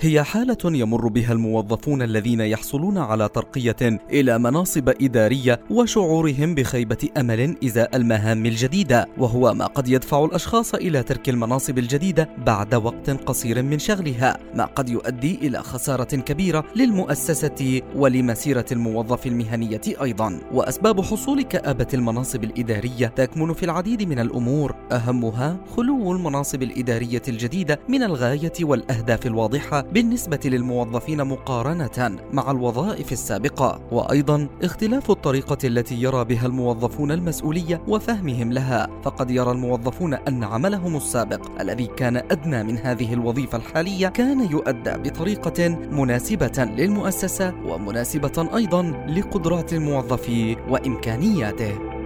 هي حالة يمر بها الموظفون الذين يحصلون على ترقية إلى مناصب إدارية وشعورهم بخيبة أمل إزاء المهام الجديدة، وهو ما قد يدفع الأشخاص إلى ترك المناصب الجديدة بعد وقت قصير من شغلها، ما قد يؤدي إلى خسارة كبيرة للمؤسسة ولمسيرة الموظف المهنية أيضا. وأسباب حصول كآبة المناصب الإدارية تكمن في العديد من الأمور، أهمها خلو المناصب الإدارية الجديدة من الغاية والأهداف الواضحة بالنسبة للموظفين مقارنة مع الوظائف السابقة وأيضا اختلاف الطريقة التي يرى بها الموظفون المسؤولية وفهمهم لها. فقد يرى الموظفون أن عملهم السابق الذي كان أدنى من هذه الوظيفة الحالية كان يؤدى بطريقة مناسبة للمؤسسة ومناسبة أيضا لقدرات الموظف وإمكانياته.